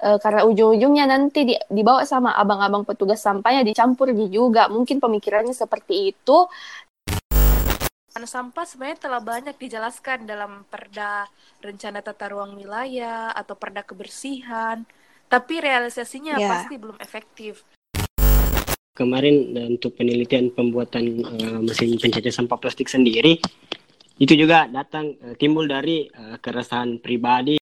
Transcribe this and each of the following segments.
uh, karena ujung-ujungnya nanti di, dibawa sama abang-abang petugas sampahnya dicampur juga mungkin pemikirannya seperti itu Karena sampah sebenarnya telah banyak dijelaskan dalam perda rencana tata ruang wilayah atau perda kebersihan, tapi realisasinya yeah. pasti belum efektif. Kemarin untuk penelitian pembuatan uh, mesin pencacah sampah plastik sendiri, itu juga datang uh, timbul dari uh, keresahan pribadi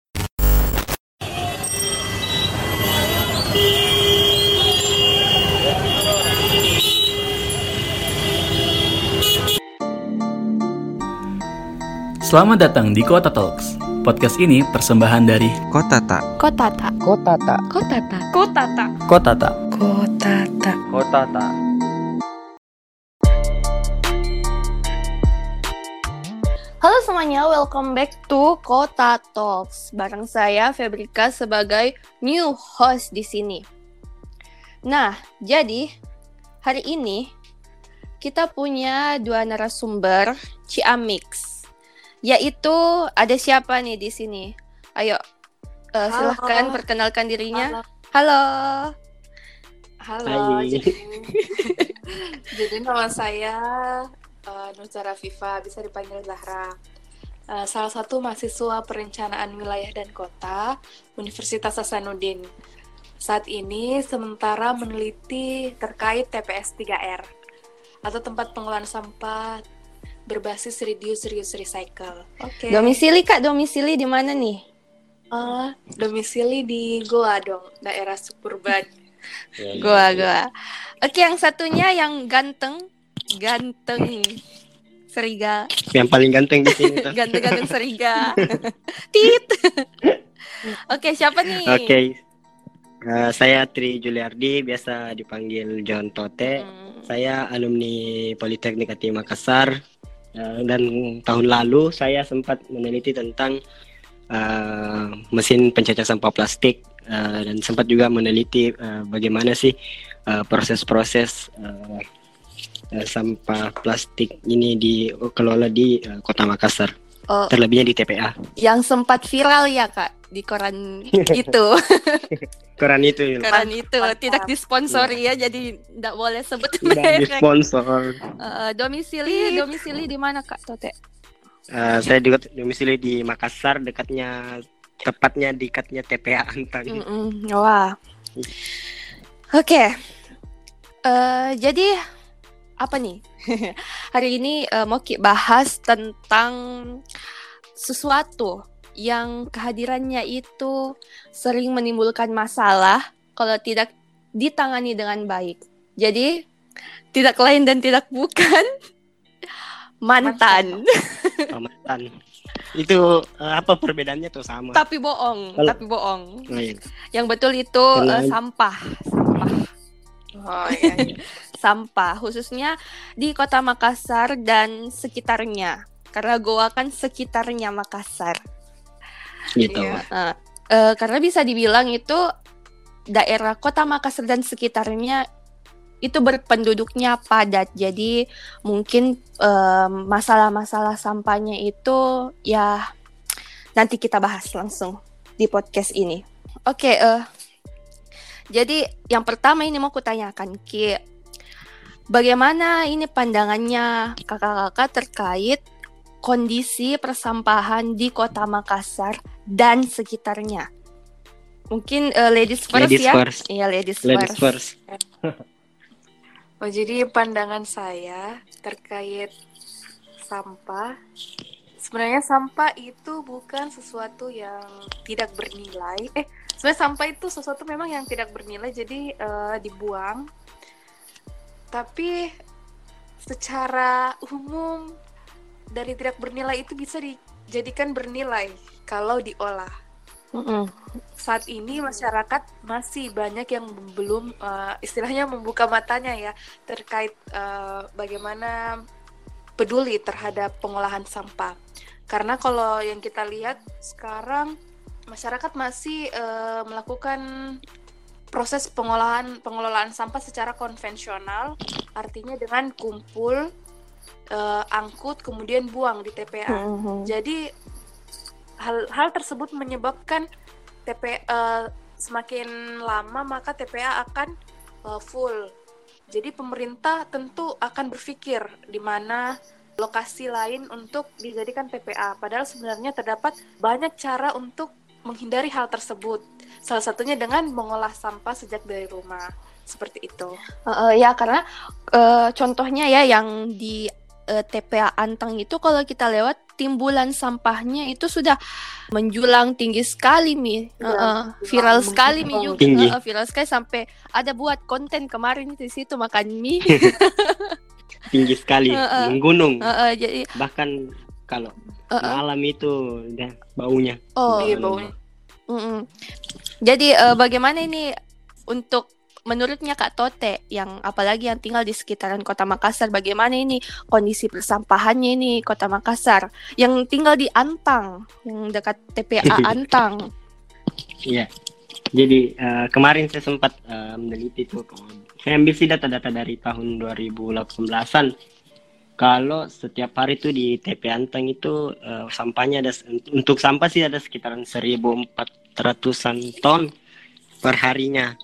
Selamat datang di Kota Talks. Podcast ini persembahan dari Kotata. Kotata. Kotata. Kotata. Kotata. Kotata. Kotata. Kotata. Halo semuanya, welcome back to Kota Talks. Bareng saya Febrika sebagai new host di sini. Nah, jadi hari ini kita punya dua narasumber Ciamix yaitu ada siapa nih di sini? Ayo, uh, silahkan perkenalkan dirinya. Halo. Halo. Halo. Jadi, jadi nama saya uh, Nurjara Viva, bisa dipanggil Zahra. Uh, salah satu mahasiswa perencanaan wilayah dan kota Universitas Hasanuddin. Saat ini sementara meneliti terkait TPS 3R atau tempat pengelolaan sampah berbasis reduce reuse recycle. Oke. Okay. Domisili Kak, domisili di mana nih? Uh, domisili di Goa dong, daerah suburban. Ya, ya, goa, ya. Goa. Oke, yang satunya yang ganteng, ganteng Seriga. Yang paling ganteng di sini. Ganteng-ganteng Seriga. Tit. Oke, siapa nih? Oke. Okay. Uh, saya Tri Juliardi, biasa dipanggil John Tote. Hmm. Saya alumni Politeknik Ati Makassar, Eh, dan tahun lalu saya sempat meneliti tentang uh, mesin pencacah sampah plastik uh, dan sempat juga meneliti uh, bagaimana sih proses-proses uh, uh, sampah plastik ini dikelola di uh, Kota Makassar. Oh, terlebihnya di TPA. Yang sempat viral ya kak di koran itu. koran itu. Ya. Koran itu tidak disponsori ya, ya jadi tidak boleh sebut merek. Disponsor. Uh, domisili domisili di mana kak Tote? Uh, saya juga domisili di Makassar, dekatnya tepatnya dekatnya TPA Antang. Mm -mm. Wah. Oke. Okay. Uh, eh, jadi apa nih? Hari ini uh, mau kita bahas tentang sesuatu yang kehadirannya itu sering menimbulkan masalah kalau tidak ditangani dengan baik. Jadi tidak lain dan tidak bukan mantan. Mantan. Oh, mantan. Itu uh, apa perbedaannya tuh sama? Tapi bohong, Kalo... tapi bohong. Oh, iya. Yang betul itu uh, sampah, sampah. Oh iya. iya. sampah khususnya di Kota Makassar dan sekitarnya. Karena Goa kan sekitarnya Makassar gitu. Iya. Uh, uh, karena bisa dibilang itu daerah kota Makassar dan sekitarnya itu berpenduduknya padat. Jadi mungkin masalah-masalah uh, sampahnya itu ya nanti kita bahas langsung di podcast ini. Oke, okay, uh, jadi yang pertama ini mau kutanyakan Ki, bagaimana ini pandangannya kakak-kakak terkait kondisi persampahan di kota Makassar dan sekitarnya. Mungkin uh, ladies first ladies ya. First. Iya, ladies, ladies first. first. oh, jadi pandangan saya terkait sampah sebenarnya sampah itu bukan sesuatu yang tidak bernilai. Eh, sebenarnya sampah itu sesuatu memang yang tidak bernilai jadi uh, dibuang. Tapi secara umum dari tidak bernilai itu bisa dijadikan bernilai kalau diolah. Mm -mm. Saat ini masyarakat masih banyak yang belum uh, istilahnya membuka matanya ya terkait uh, bagaimana peduli terhadap pengolahan sampah. Karena kalau yang kita lihat sekarang masyarakat masih uh, melakukan proses pengolahan pengelolaan sampah secara konvensional, artinya dengan kumpul uh, angkut kemudian buang di TPA. Mm -hmm. Jadi hal hal tersebut menyebabkan TP uh, semakin lama maka TPA akan uh, full. Jadi pemerintah tentu akan berpikir di mana lokasi lain untuk dijadikan TPA. Padahal sebenarnya terdapat banyak cara untuk menghindari hal tersebut. Salah satunya dengan mengolah sampah sejak dari rumah. Seperti itu. Uh, uh, ya karena uh, contohnya ya yang di uh, TPA Antang itu kalau kita lewat timbulan sampahnya itu sudah menjulang tinggi sekali mi. Uh, uh, viral sekali mi juga. Uh, viral sekali sampai ada buat konten kemarin di situ makan mie tinggi sekali uh, uh, menggunung uh, uh, jadi bahkan kalau uh, uh. malam itu udah baunya. Oh. Iya baunya. Mm -mm. jadi uh, bagaimana ini untuk menurutnya Kak Tote yang apalagi yang tinggal di sekitaran Kota Makassar bagaimana ini kondisi persampahannya ini Kota Makassar yang tinggal di Antang yang dekat TPA Antang. Iya. Jadi uh, kemarin saya sempat uh, meneliti itu saya ambil sih data-data dari tahun 2018-an. Kalau setiap hari itu di TP Antang itu uh, sampahnya ada untuk sampah sih ada sekitaran 1400-an ton per harinya.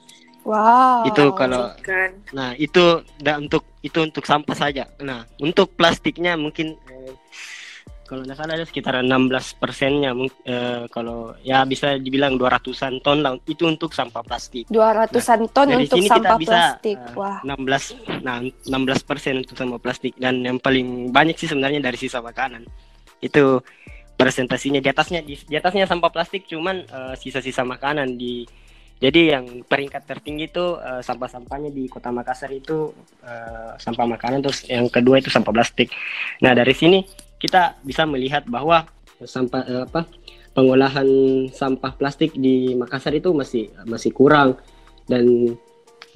Wow. Itu kalau Nah, itu da, untuk itu untuk sampah saja. Nah, untuk plastiknya mungkin eh, kalau tidak salah ada sekitar 16 persennya eh, kalau ya bisa dibilang 200-an ton lah itu untuk sampah plastik. 200-an nah, ton untuk sini sampah kita bisa, plastik. uh, wah. 16 nah 16 persen untuk sampah plastik. Dan yang paling banyak sih sebenarnya dari sisa makanan. Itu presentasinya di atasnya di, di atasnya sampah plastik cuman uh, sisa-sisa makanan di jadi yang peringkat tertinggi itu uh, sampah-sampahnya di Kota Makassar itu uh, sampah makanan terus yang kedua itu sampah plastik. Nah, dari sini kita bisa melihat bahwa sampah uh, apa pengolahan sampah plastik di Makassar itu masih masih kurang dan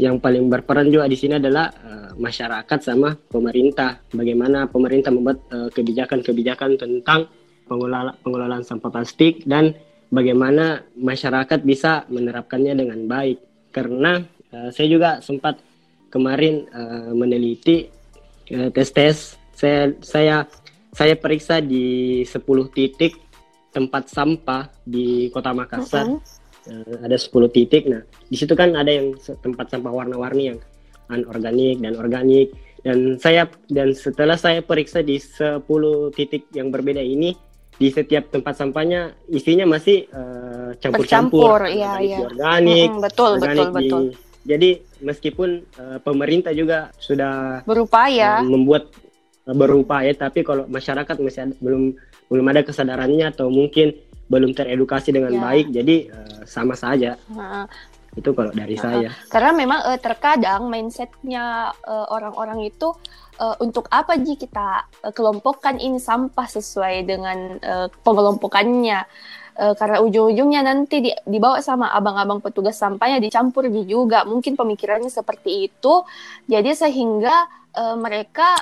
yang paling berperan juga di sini adalah uh, masyarakat sama pemerintah. Bagaimana pemerintah membuat kebijakan-kebijakan uh, tentang pengelolaan pengelolaan sampah plastik dan bagaimana masyarakat bisa menerapkannya dengan baik. Karena uh, saya juga sempat kemarin uh, meneliti uh, tes-tes saya saya saya periksa di 10 titik tempat sampah di Kota Makassar. Uh -huh. uh, ada 10 titik. Nah, di situ kan ada yang tempat sampah warna-warni yang anorganik dan organik dan saya dan setelah saya periksa di 10 titik yang berbeda ini di setiap tempat sampahnya isinya masih uh, campur-campur. Iya, iya. organik mm, betul organik betul di, betul. Jadi meskipun uh, pemerintah juga sudah berupaya. uh, membuat uh, berupaya tapi kalau masyarakat masih ada, belum belum ada kesadarannya atau mungkin belum teredukasi dengan ya. baik jadi uh, sama saja. Nah, itu kalau dari nah, saya. Karena memang uh, terkadang mindsetnya orang-orang uh, itu uh, untuk apa ji kita uh, kelompokkan ini sampah sesuai dengan uh, pengelompokannya. Uh, karena ujung-ujungnya nanti di, dibawa sama abang-abang petugas sampahnya dicampur ji juga. Mungkin pemikirannya seperti itu. Jadi sehingga uh, mereka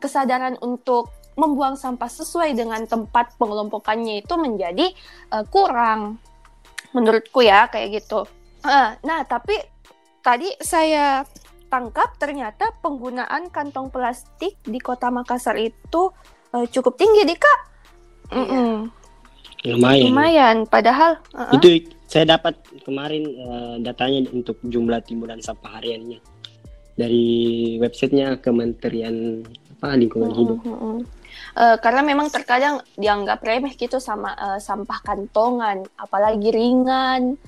kesadaran untuk membuang sampah sesuai dengan tempat pengelompokannya itu menjadi uh, kurang. Menurutku ya kayak gitu uh, nah tapi tadi saya tangkap ternyata penggunaan kantong plastik di kota Makassar itu uh, cukup tinggi deh kak. Mm -mm. Lumayan. Lumayan. Padahal uh -uh. itu saya dapat kemarin uh, datanya untuk jumlah timbulan sampah hariannya dari websitenya Kementerian apa lingkungan hidup. Uh, uh, uh, karena memang terkadang dianggap remeh gitu sama uh, sampah kantongan, apalagi ringan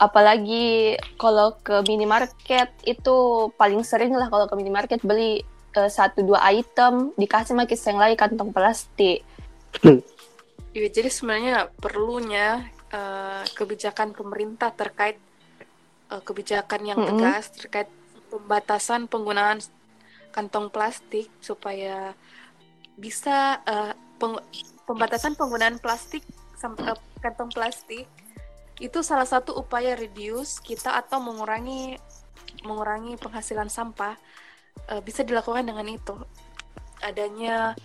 apalagi kalau ke minimarket itu paling sering lah kalau ke minimarket beli uh, satu dua item dikasih makin yang lain kantong plastik. Iya jadi sebenarnya perlunya uh, kebijakan pemerintah terkait uh, kebijakan yang mm -hmm. tegas terkait pembatasan penggunaan kantong plastik supaya bisa uh, peng pembatasan penggunaan plastik uh, kantong plastik itu salah satu upaya reduce kita atau mengurangi mengurangi penghasilan sampah uh, bisa dilakukan dengan itu adanya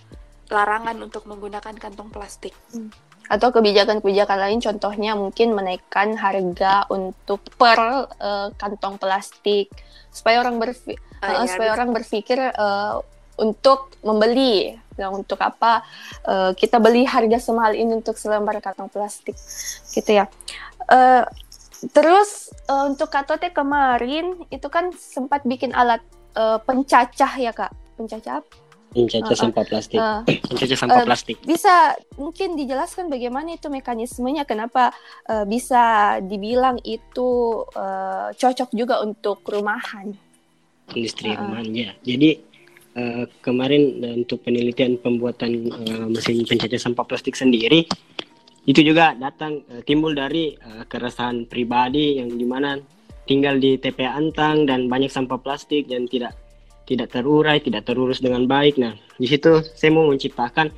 larangan untuk menggunakan kantong plastik hmm. atau kebijakan-kebijakan lain contohnya mungkin menaikkan harga untuk per uh, kantong plastik supaya orang berfi uh, ya, supaya bisa. orang berpikir uh, untuk membeli yang untuk apa uh, kita beli harga semahal ini untuk selembar kantong plastik gitu ya uh, Terus uh, untuk Katote kemarin itu kan sempat bikin alat uh, pencacah ya kak, pencacah Pencacah uh, sampah plastik. Uh, pencacah sampah uh, plastik. Bisa mungkin dijelaskan bagaimana itu mekanismenya, kenapa uh, bisa dibilang itu uh, cocok juga untuk rumahan? Industri uh, rumahan ya. Jadi uh, kemarin untuk penelitian pembuatan uh, mesin pencacah sampah plastik sendiri itu juga datang uh, timbul dari uh, keresahan pribadi yang di mana tinggal di TPA Antang dan banyak sampah plastik dan tidak tidak terurai, tidak terurus dengan baik. Nah, di situ saya mau menciptakan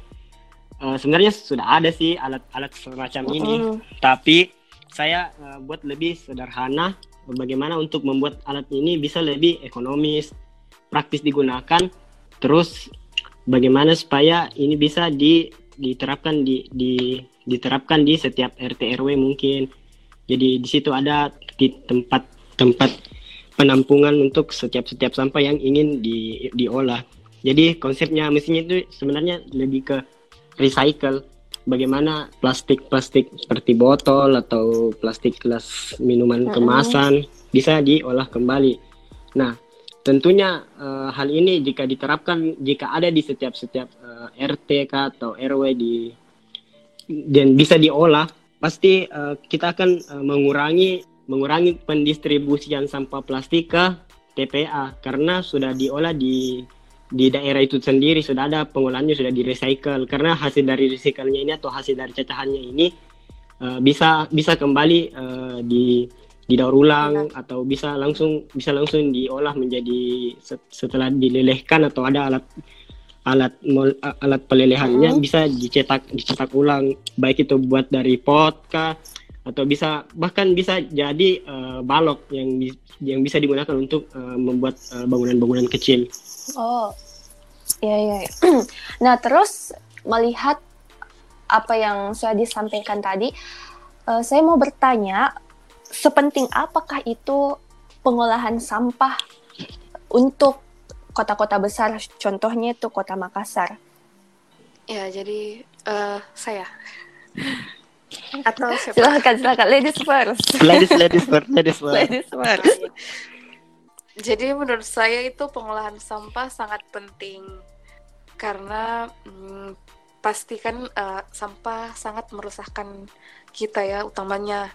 uh, sebenarnya sudah ada sih alat-alat semacam uh -uh. ini, tapi saya uh, buat lebih sederhana bagaimana untuk membuat alat ini bisa lebih ekonomis, praktis digunakan, terus bagaimana supaya ini bisa di diterapkan di, di diterapkan di setiap RT RW mungkin. Jadi di situ ada di tempat tempat penampungan untuk setiap-setiap sampah yang ingin di, diolah. Jadi konsepnya mesinnya itu sebenarnya lebih ke recycle. Bagaimana plastik-plastik seperti botol atau plastik gelas minuman kemasan bisa diolah kembali. Nah, tentunya uh, hal ini jika diterapkan jika ada di setiap-setiap uh, eh, RT atau RW di dan bisa diolah, pasti uh, kita akan uh, mengurangi mengurangi pendistribusian sampah plastik ke TPA karena sudah diolah di di daerah itu sendiri sudah ada pengolahannya sudah di recycle. Karena hasil dari recyclenya ini atau hasil dari cacahannya ini uh, bisa bisa kembali uh, di didaur ulang ya. atau bisa langsung bisa langsung diolah menjadi setelah dilelehkan atau ada alat alat alat pelelehannya hmm. bisa dicetak dicetak ulang baik itu buat dari pot kah atau bisa bahkan bisa jadi uh, balok yang yang bisa digunakan untuk uh, membuat bangunan bangunan-bangunan kecil. Oh, ya ya. nah terus melihat apa yang sudah disampaikan tadi, uh, saya mau bertanya, sepenting apakah itu pengolahan sampah untuk kota-kota besar, contohnya itu kota Makassar? Ya, jadi uh, saya. Atau siapa? silakan silakan. Ladies first. Ladies ladies first ladies first. Ladies first. Jadi menurut saya itu pengolahan sampah sangat penting. Karena hmm, pastikan uh, sampah sangat merusakkan kita ya utamanya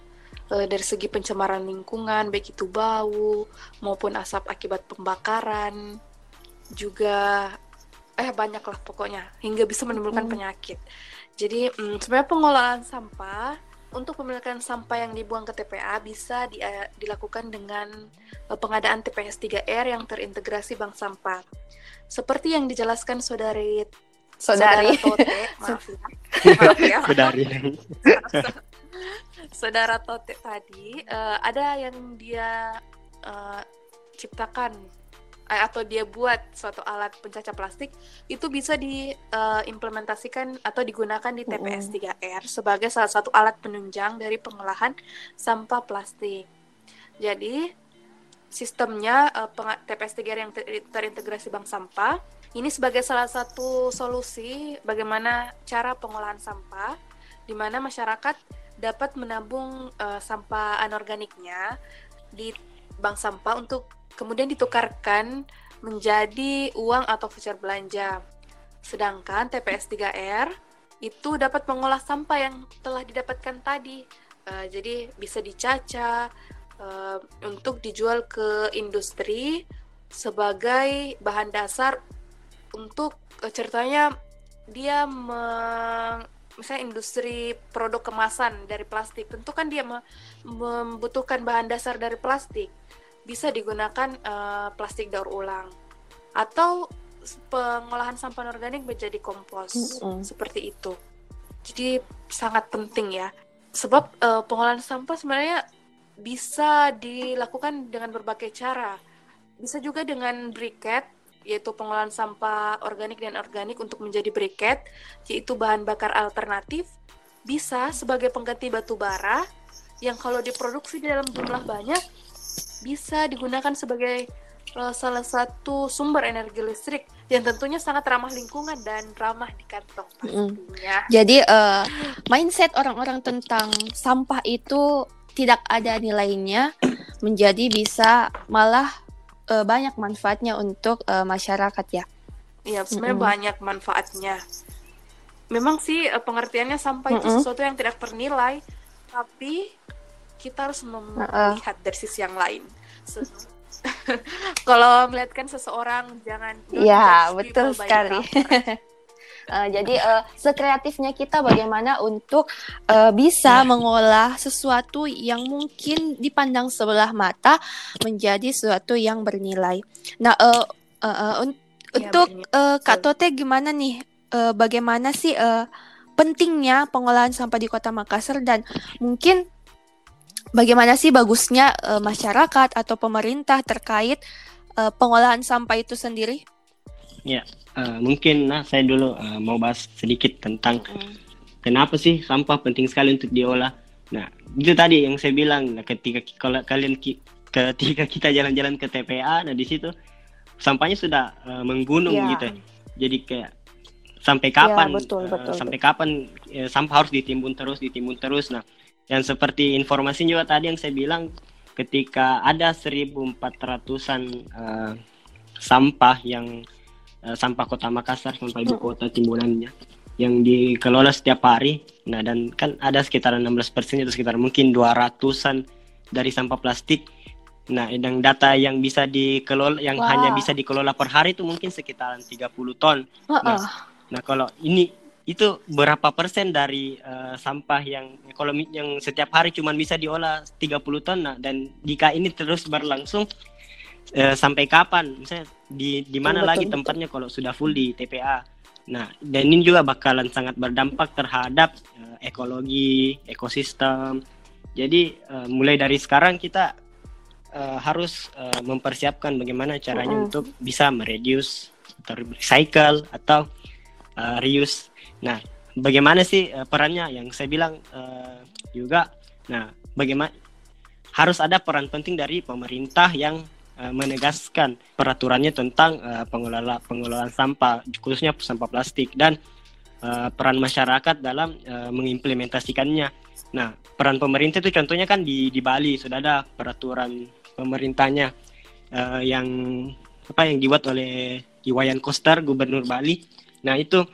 uh, dari segi pencemaran lingkungan baik itu bau maupun asap akibat pembakaran juga eh banyak lah pokoknya hingga bisa menimbulkan hmm. penyakit jadi mm, sebenarnya pengolahan sampah untuk pemilikan sampah yang dibuang ke TPA bisa di, uh, dilakukan dengan uh, pengadaan TPS 3R yang terintegrasi bank sampah. Seperti yang dijelaskan saudari saudari Tote, maaf ya. Maaf ya. Saudari. Saudara Tote tadi uh, ada yang dia uh, ciptakan Eh, atau dia buat suatu alat pencacah plastik itu bisa diimplementasikan uh, atau digunakan di TPS 3R sebagai salah satu alat penunjang dari pengolahan sampah plastik. Jadi sistemnya uh, TPS 3R yang ter terintegrasi bank sampah ini sebagai salah satu solusi bagaimana cara pengolahan sampah di mana masyarakat dapat menabung uh, sampah anorganiknya di bank sampah untuk kemudian ditukarkan menjadi uang atau voucher belanja. Sedangkan TPS 3R itu dapat mengolah sampah yang telah didapatkan tadi. Uh, jadi bisa dicaca uh, untuk dijual ke industri sebagai bahan dasar untuk uh, ceritanya dia me, misalnya industri produk kemasan dari plastik tentu kan dia me, membutuhkan bahan dasar dari plastik bisa digunakan uh, plastik daur ulang atau pengolahan sampah organik menjadi kompos mm -hmm. seperti itu. Jadi sangat penting ya. Sebab uh, pengolahan sampah sebenarnya bisa dilakukan dengan berbagai cara. Bisa juga dengan briket yaitu pengolahan sampah organik dan organik untuk menjadi briket, yaitu bahan bakar alternatif, bisa sebagai pengganti batu bara yang kalau diproduksi dalam jumlah banyak bisa digunakan sebagai uh, salah satu sumber energi listrik yang tentunya sangat ramah lingkungan dan ramah di kantong pastinya. Mm. Jadi uh, mindset orang-orang tentang sampah itu tidak ada nilainya menjadi bisa malah uh, banyak manfaatnya untuk uh, masyarakat ya. Iya, sebenarnya mm -hmm. banyak manfaatnya. Memang sih uh, pengertiannya sampai mm -hmm. itu sesuatu yang tidak ternilai, tapi kita harus melihat uh -uh. dari sisi yang lain. So, kalau melihatkan seseorang jangan ya betul sekali Uh, jadi uh, sekreatifnya kita bagaimana untuk uh, bisa nah. mengolah sesuatu yang mungkin dipandang sebelah mata menjadi sesuatu yang bernilai. Nah, uh, uh, uh, un ya, untuk uh, Kak Tote gimana nih? Uh, bagaimana sih uh, pentingnya pengolahan sampah di Kota Makassar dan mungkin bagaimana sih bagusnya uh, masyarakat atau pemerintah terkait uh, pengolahan sampah itu sendiri? Ya, uh, mungkin nah saya dulu uh, mau bahas sedikit tentang mm. kenapa sih sampah penting sekali untuk diolah. Nah, itu tadi yang saya bilang nah, ketika kalau kalian ki, ketika kita jalan-jalan ke TPA, nah di situ sampahnya sudah uh, menggunung yeah. gitu. Jadi kayak sampai kapan ya, betul, betul, uh, sampai kapan uh, sampah harus ditimbun terus ditimbun terus. Nah, yang seperti informasi juga tadi yang saya bilang ketika ada 1400-an uh, sampah yang uh, sampah kota Makassar sampah ibu kota timbunannya yang dikelola setiap hari. Nah dan kan ada sekitar 16 persen itu sekitar mungkin 200-an dari sampah plastik. Nah yang data yang bisa dikelola yang wow. hanya bisa dikelola per hari itu mungkin sekitaran 30 ton. Uh -uh. nah, nah kalau ini itu berapa persen dari uh, sampah yang kalau yang setiap hari cuma bisa diolah 30 ton? Nah dan jika ini terus berlangsung uh, sampai kapan? Misalnya di di mana lagi tempatnya kalau sudah full di TPA nah dan ini juga bakalan sangat berdampak terhadap uh, ekologi ekosistem. Jadi uh, mulai dari sekarang kita uh, harus uh, mempersiapkan bagaimana caranya -uh. untuk bisa mereduce atau recycle atau uh, reuse. Nah, bagaimana sih uh, perannya? Yang saya bilang uh, juga? Nah, bagaimana harus ada peran penting dari pemerintah yang menegaskan peraturannya tentang uh, pengelola pengelolaan sampah, khususnya sampah plastik dan uh, peran masyarakat dalam uh, mengimplementasikannya. Nah, peran pemerintah itu contohnya kan di di Bali sudah ada peraturan pemerintahnya uh, yang apa yang dibuat oleh Iwayan Koster, Gubernur Bali. Nah, itu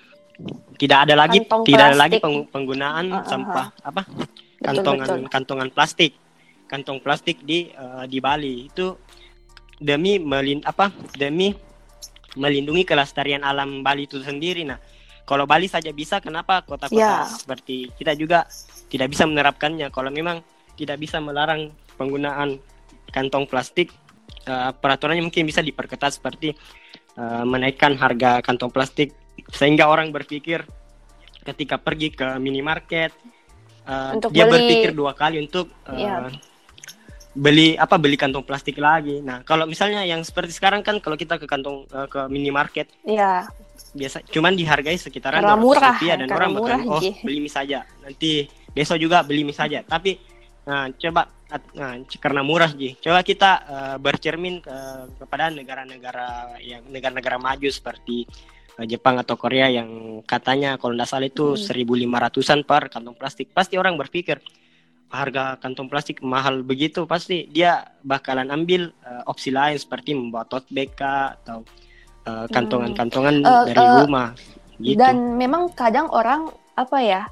tidak ada lagi Kantong tidak plastik. ada lagi peng, penggunaan uh, uh, sampah apa kantongan betul, betul. kantongan plastik kantong plastik di uh, di Bali itu demi melin apa demi melindungi kelestarian alam Bali itu sendiri nah kalau Bali saja bisa kenapa kota-kota yeah. seperti kita juga tidak bisa menerapkannya kalau memang tidak bisa melarang penggunaan kantong plastik uh, peraturannya mungkin bisa diperketat seperti uh, menaikkan harga kantong plastik sehingga orang berpikir ketika pergi ke minimarket uh, dia beli... berpikir dua kali untuk uh, eh, yeah. Beli apa beli kantong plastik lagi. Nah kalau misalnya yang seperti sekarang kan kalau kita ke kantong uh, ke minimarket, yeah. biasa cuman dihargai sekitaran dua murah rupiah dan orang murah, oh beli mie saja nanti besok juga beli mie saja. Tapi nah, coba nah, karena murah sih. Coba kita uh, bercermin ke, kepada negara-negara yang negara-negara maju seperti Eh, Jepang atau Korea yang katanya kalau tidak salah itu hmm. 1500-an per kantong plastik. Pasti orang berpikir harga kantong plastik mahal begitu pasti dia bakalan ambil uh, opsi lain seperti membawa tote bag atau uh, kantongan-kantongan uh, dari uh, rumah gitu. Dan memang kadang orang apa ya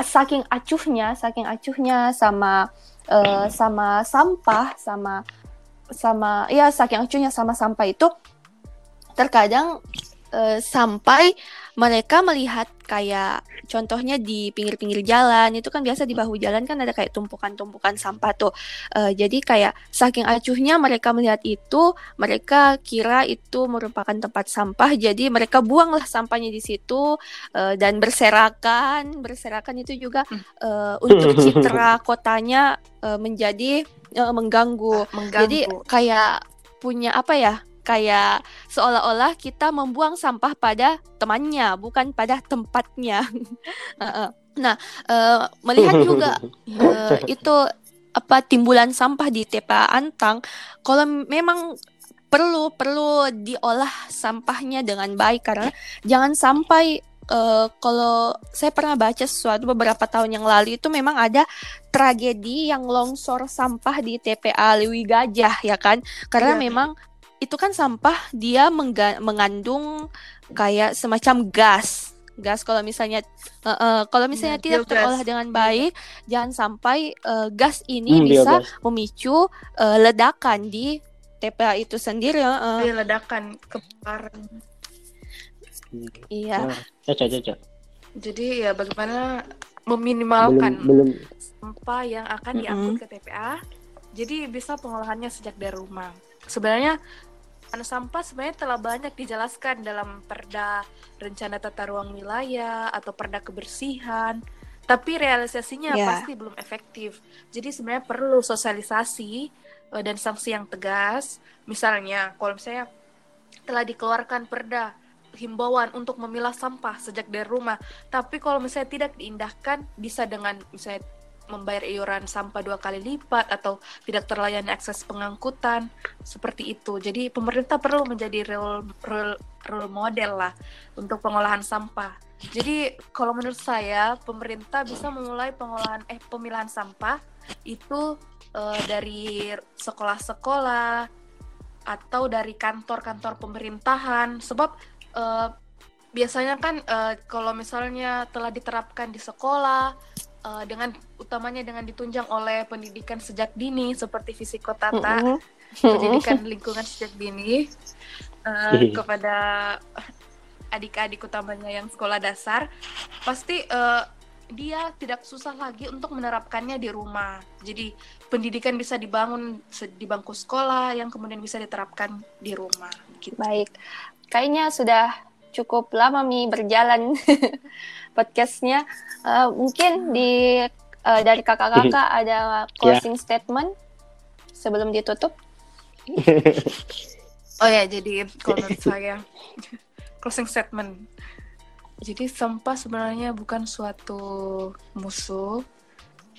saking acuhnya, saking acuhnya sama uh, sama sampah sama sama ya saking acuhnya sama sampah itu terkadang uh, sampai mereka melihat kayak contohnya di pinggir-pinggir jalan itu kan biasa di bahu jalan kan ada kayak tumpukan-tumpukan sampah tuh. Uh, jadi kayak saking acuhnya mereka melihat itu mereka kira itu merupakan tempat sampah jadi mereka buanglah sampahnya di situ uh, dan berserakan berserakan itu juga uh, untuk citra kotanya uh, menjadi uh, mengganggu. mengganggu. Jadi kayak punya apa ya kayak seolah-olah kita membuang sampah pada temannya bukan pada tempatnya. Nah uh, melihat juga uh, itu apa timbulan sampah di TPA Antang kalau memang perlu perlu diolah sampahnya dengan baik. Karena jangan sampai uh, kalau saya pernah baca sesuatu beberapa tahun yang lalu itu memang ada tragedi yang longsor sampah di TPA Lewi Gajah ya kan? Karena ya. memang itu kan sampah dia mengandung kayak semacam gas gas kalau misalnya uh, uh, kalau misalnya ya, tidak biogas. terolah dengan baik jangan sampai uh, gas ini hmm, bisa biogas. memicu uh, ledakan di TPA itu sendiri uh. ledakan kebakaran iya caca caca jadi ya bagaimana meminimalkan belum, belum. sampah yang akan diangkut mm -hmm. ke TPA jadi bisa pengolahannya sejak dari rumah sebenarnya Anu sampah sebenarnya telah banyak dijelaskan dalam perda rencana tata ruang wilayah atau perda kebersihan, tapi realisasinya yeah. pasti belum efektif. Jadi sebenarnya perlu sosialisasi uh, dan sanksi yang tegas. Misalnya, kalau misalnya telah dikeluarkan perda himbauan untuk memilah sampah sejak dari rumah, tapi kalau misalnya tidak diindahkan, bisa dengan misalnya membayar iuran sampah dua kali lipat atau tidak terlayani akses pengangkutan seperti itu. Jadi pemerintah perlu menjadi role, role, role model lah untuk pengolahan sampah. Jadi kalau menurut saya pemerintah bisa memulai pengolahan eh pemilahan sampah itu uh, dari sekolah-sekolah atau dari kantor-kantor pemerintahan sebab uh, biasanya kan uh, kalau misalnya telah diterapkan di sekolah uh, dengan utamanya dengan ditunjang oleh pendidikan sejak dini seperti fisikotata, mm -hmm. pendidikan lingkungan sejak dini uh, kepada adik-adik utamanya yang sekolah dasar, pasti uh, dia tidak susah lagi untuk menerapkannya di rumah. Jadi pendidikan bisa dibangun di bangku sekolah yang kemudian bisa diterapkan di rumah. Gitu. Baik, kayaknya sudah cukup lama mi berjalan podcastnya. Uh, mungkin di uh, dari kakak-kakak ada closing yeah. statement sebelum ditutup. oh ya, jadi kalau menurut saya closing statement. Jadi sampah sebenarnya bukan suatu musuh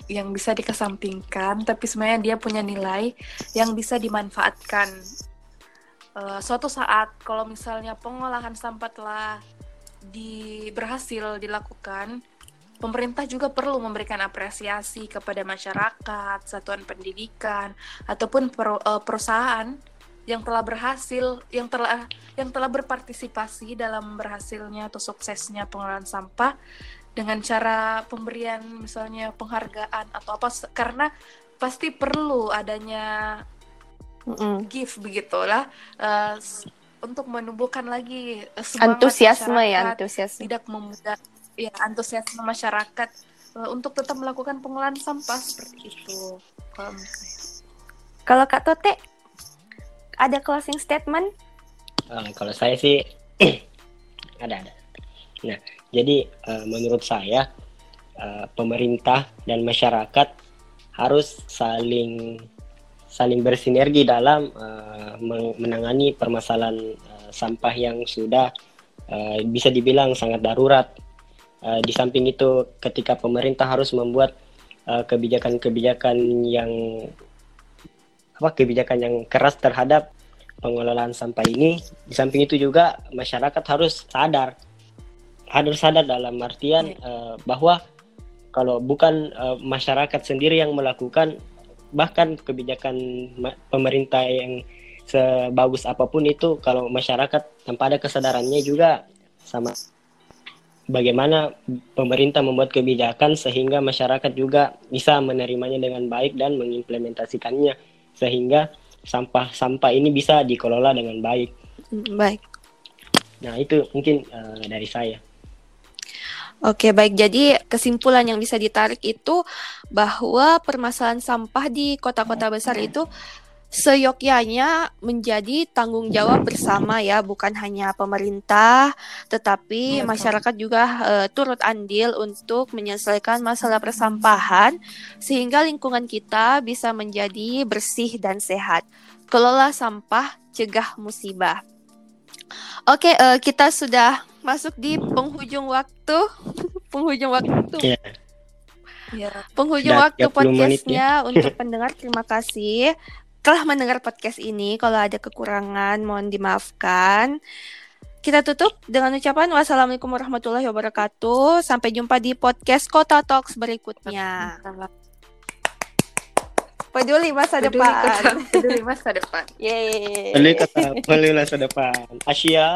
yang bisa dikesampingkan, tapi sebenarnya dia punya nilai yang bisa dimanfaatkan. Uh, suatu saat kalau misalnya pengolahan sampah telah di berhasil dilakukan, pemerintah juga perlu memberikan apresiasi kepada masyarakat, satuan pendidikan, ataupun per, uh, perusahaan yang telah berhasil, yang telah yang telah berpartisipasi dalam berhasilnya atau suksesnya pengelolaan sampah dengan cara pemberian misalnya penghargaan atau apa karena pasti perlu adanya mm -mm. gift begitulah uh, untuk menumbuhkan lagi eh, semangat antusiasme ya antusiasme. tidak memudah ya antusiasme masyarakat uh, untuk tetap melakukan pengolahan sampah seperti itu. Kalau kalau Kak Tote ada closing statement? Uh, kalau saya sih ada ada. Nah jadi uh, menurut saya uh, pemerintah dan masyarakat harus saling saling bersinergi dalam uh, menangani permasalahan uh, sampah yang sudah uh, bisa dibilang sangat darurat. Uh, di samping itu, ketika pemerintah harus membuat kebijakan-kebijakan uh, yang apa kebijakan yang keras terhadap pengelolaan sampah ini, di samping itu juga masyarakat harus sadar, harus sadar dalam artian uh, bahwa kalau bukan uh, masyarakat sendiri yang melakukan bahkan kebijakan pemerintah yang sebagus apa pun itu kalau masyarakat tanpa ada kesadarannya juga sama bagaimana pemerintah membuat kebijakan sehingga masyarakat juga bisa menerimanya dengan baik dan mengimplementasikannya sehingga sampah-sampah ini bisa dikelola dengan baik. Baik. Nah, itu mungkin uh, dari saya. Oke, baik. Jadi kesimpulan yang bisa ditarik itu bahwa permasalahan sampah di kota-kota besar itu seyogyanya menjadi tanggung jawab bersama ya, bukan hanya pemerintah, tetapi ya, masyarakat juga uh, turut andil untuk menyelesaikan masalah persampahan sehingga lingkungan kita bisa menjadi bersih dan sehat. Kelola sampah, cegah musibah. Oke, uh, kita sudah masuk di penghujung waktu, penghujung waktu. Yeah. Ya. Penghujung Sudah waktu podcastnya ya. untuk pendengar terima kasih telah mendengar podcast ini. Kalau ada kekurangan mohon dimaafkan. kita tutup dengan ucapan wassalamualaikum warahmatullahi wabarakatuh. Sampai jumpa di podcast Kota Talks berikutnya. Peduli masa Peduli depan. kota- peduli masa depan Yeay. Peduli kota, peduli masa depan. Asia.